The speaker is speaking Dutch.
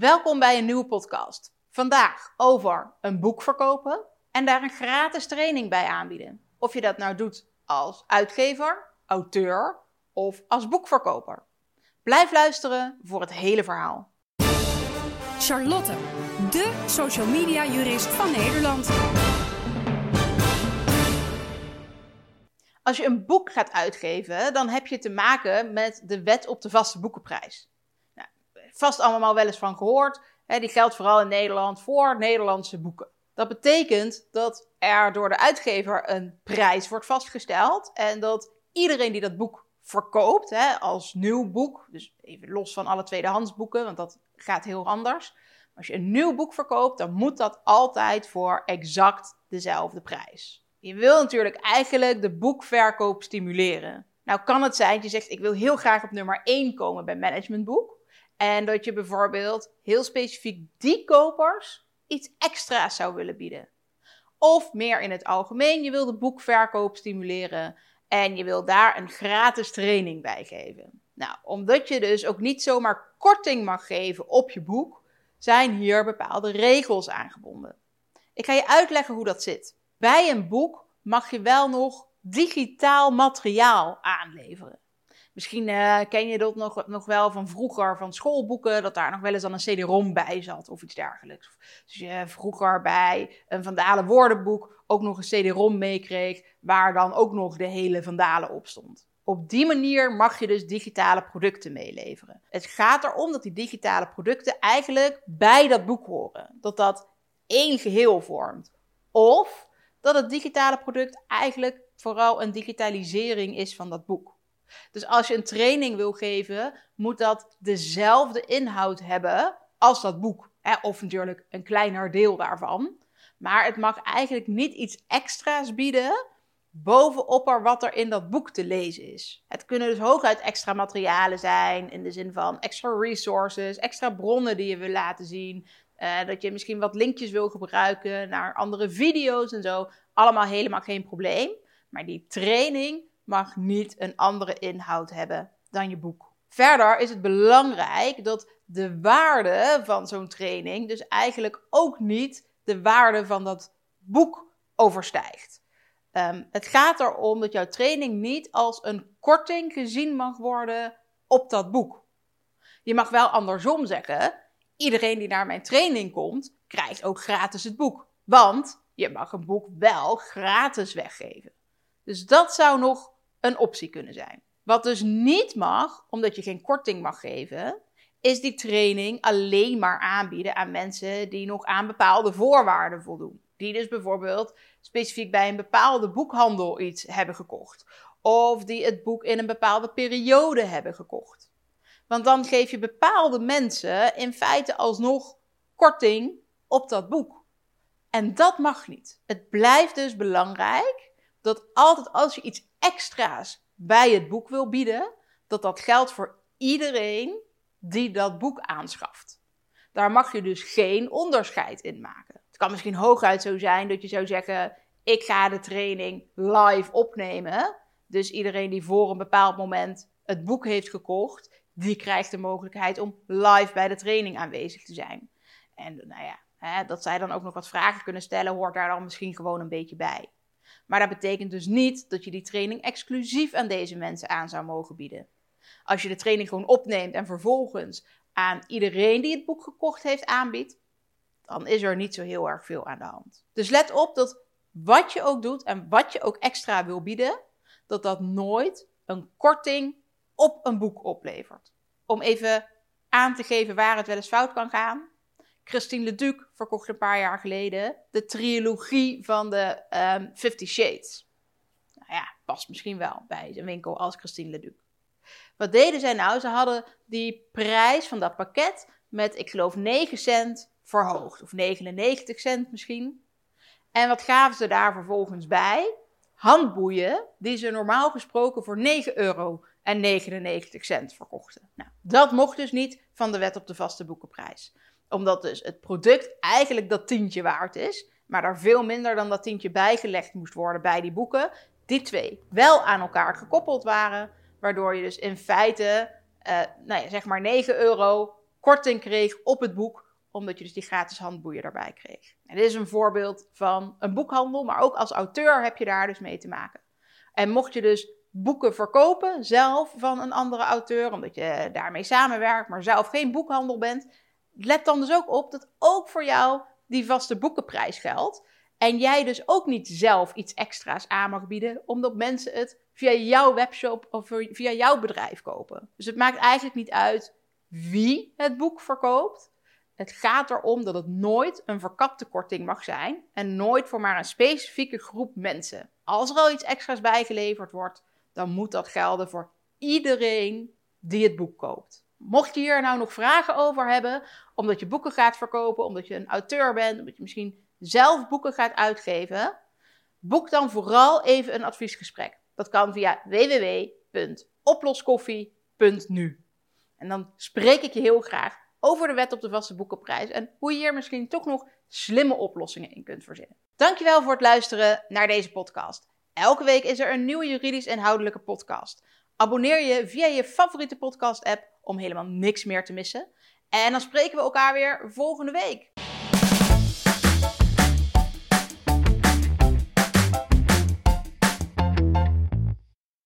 Welkom bij een nieuwe podcast. Vandaag over een boek verkopen en daar een gratis training bij aanbieden. Of je dat nou doet als uitgever, auteur of als boekverkoper. Blijf luisteren voor het hele verhaal. Charlotte, de social media jurist van Nederland. Als je een boek gaat uitgeven, dan heb je te maken met de wet op de vaste boekenprijs. Vast allemaal wel eens van gehoord. Hè, die geldt vooral in Nederland voor Nederlandse boeken. Dat betekent dat er door de uitgever een prijs wordt vastgesteld en dat iedereen die dat boek verkoopt hè, als nieuw boek, dus even los van alle tweedehandsboeken, want dat gaat heel anders. Als je een nieuw boek verkoopt, dan moet dat altijd voor exact dezelfde prijs. Je wil natuurlijk eigenlijk de boekverkoop stimuleren. Nou kan het zijn dat je zegt, ik wil heel graag op nummer 1 komen bij managementboek. En dat je bijvoorbeeld heel specifiek die kopers iets extra's zou willen bieden. Of meer in het algemeen, je wil de boekverkoop stimuleren en je wil daar een gratis training bij geven. Nou, omdat je dus ook niet zomaar korting mag geven op je boek, zijn hier bepaalde regels aangebonden. Ik ga je uitleggen hoe dat zit. Bij een boek mag je wel nog digitaal materiaal aanleveren. Misschien uh, ken je dat nog, nog wel van vroeger, van schoolboeken, dat daar nog wel eens dan een CD-ROM bij zat of iets dergelijks. Dus je vroeger bij een Vandalen woordenboek ook nog een CD-ROM meekreeg, waar dan ook nog de hele Vandalen op stond. Op die manier mag je dus digitale producten meeleveren. Het gaat erom dat die digitale producten eigenlijk bij dat boek horen. Dat dat één geheel vormt. Of dat het digitale product eigenlijk vooral een digitalisering is van dat boek. Dus als je een training wil geven, moet dat dezelfde inhoud hebben als dat boek. Hè? Of natuurlijk een kleiner deel daarvan. Maar het mag eigenlijk niet iets extra's bieden bovenop er wat er in dat boek te lezen is. Het kunnen dus hooguit extra materialen zijn, in de zin van extra resources, extra bronnen die je wil laten zien. Uh, dat je misschien wat linkjes wil gebruiken naar andere video's en zo. Allemaal helemaal geen probleem. Maar die training mag niet een andere inhoud hebben dan je boek. Verder is het belangrijk dat de waarde van zo'n training dus eigenlijk ook niet de waarde van dat boek overstijgt. Um, het gaat erom dat jouw training niet als een korting gezien mag worden op dat boek. Je mag wel andersom zeggen: iedereen die naar mijn training komt, krijgt ook gratis het boek. Want je mag een boek wel gratis weggeven. Dus dat zou nog een optie kunnen zijn. Wat dus niet mag, omdat je geen korting mag geven, is die training alleen maar aanbieden aan mensen die nog aan bepaalde voorwaarden voldoen. Die dus bijvoorbeeld specifiek bij een bepaalde boekhandel iets hebben gekocht. Of die het boek in een bepaalde periode hebben gekocht. Want dan geef je bepaalde mensen in feite alsnog korting op dat boek. En dat mag niet. Het blijft dus belangrijk dat altijd als je iets extra's bij het boek wil bieden, dat dat geldt voor iedereen die dat boek aanschaft. Daar mag je dus geen onderscheid in maken. Het kan misschien hooguit zo zijn dat je zou zeggen: ik ga de training live opnemen. Dus iedereen die voor een bepaald moment het boek heeft gekocht, die krijgt de mogelijkheid om live bij de training aanwezig te zijn. En nou ja, hè, dat zij dan ook nog wat vragen kunnen stellen, hoort daar dan misschien gewoon een beetje bij. Maar dat betekent dus niet dat je die training exclusief aan deze mensen aan zou mogen bieden. Als je de training gewoon opneemt en vervolgens aan iedereen die het boek gekocht heeft aanbiedt, dan is er niet zo heel erg veel aan de hand. Dus let op dat wat je ook doet en wat je ook extra wil bieden, dat dat nooit een korting op een boek oplevert. Om even aan te geven waar het wel eens fout kan gaan. Christine Leduc verkocht een paar jaar geleden de trilogie van de um, Fifty Shades. Nou ja, past misschien wel bij een winkel als Christine Leduc. Wat deden zij nou? Ze hadden die prijs van dat pakket met, ik geloof, 9 cent verhoogd. Of 99 cent misschien. En wat gaven ze daar vervolgens bij? Handboeien die ze normaal gesproken voor 9 euro en 99 cent verkochten. Nou, dat mocht dus niet van de wet op de vaste boekenprijs omdat dus het product eigenlijk dat tientje waard is, maar er veel minder dan dat tientje bijgelegd moest worden bij die boeken. Die twee wel aan elkaar gekoppeld waren, waardoor je dus in feite, uh, nou ja, zeg maar 9 euro korting kreeg op het boek omdat je dus die gratis handboeien daarbij kreeg. En dit is een voorbeeld van een boekhandel, maar ook als auteur heb je daar dus mee te maken. En mocht je dus boeken verkopen zelf van een andere auteur, omdat je daarmee samenwerkt, maar zelf geen boekhandel bent, let dan dus ook op dat ook voor jou die vaste boekenprijs geldt. En jij dus ook niet zelf iets extra's aan mag bieden, omdat mensen het via jouw webshop of via jouw bedrijf kopen. Dus het maakt eigenlijk niet uit wie het boek verkoopt. Het gaat erom dat het nooit een verkapte korting mag zijn en nooit voor maar een specifieke groep mensen. Als er al iets extra's bijgeleverd wordt, dan moet dat gelden voor iedereen die het boek koopt. Mocht je hier nou nog vragen over hebben, omdat je boeken gaat verkopen, omdat je een auteur bent, omdat je misschien zelf boeken gaat uitgeven, boek dan vooral even een adviesgesprek. Dat kan via www.oploskoffie.nu. En dan spreek ik je heel graag over de wet op de vaste boekenprijs en hoe je hier misschien toch nog slimme oplossingen in kunt verzinnen. Dankjewel voor het luisteren naar deze podcast. Elke week is er een nieuwe juridisch inhoudelijke podcast. Abonneer je via je favoriete podcast app om helemaal niks meer te missen. En dan spreken we elkaar weer volgende week.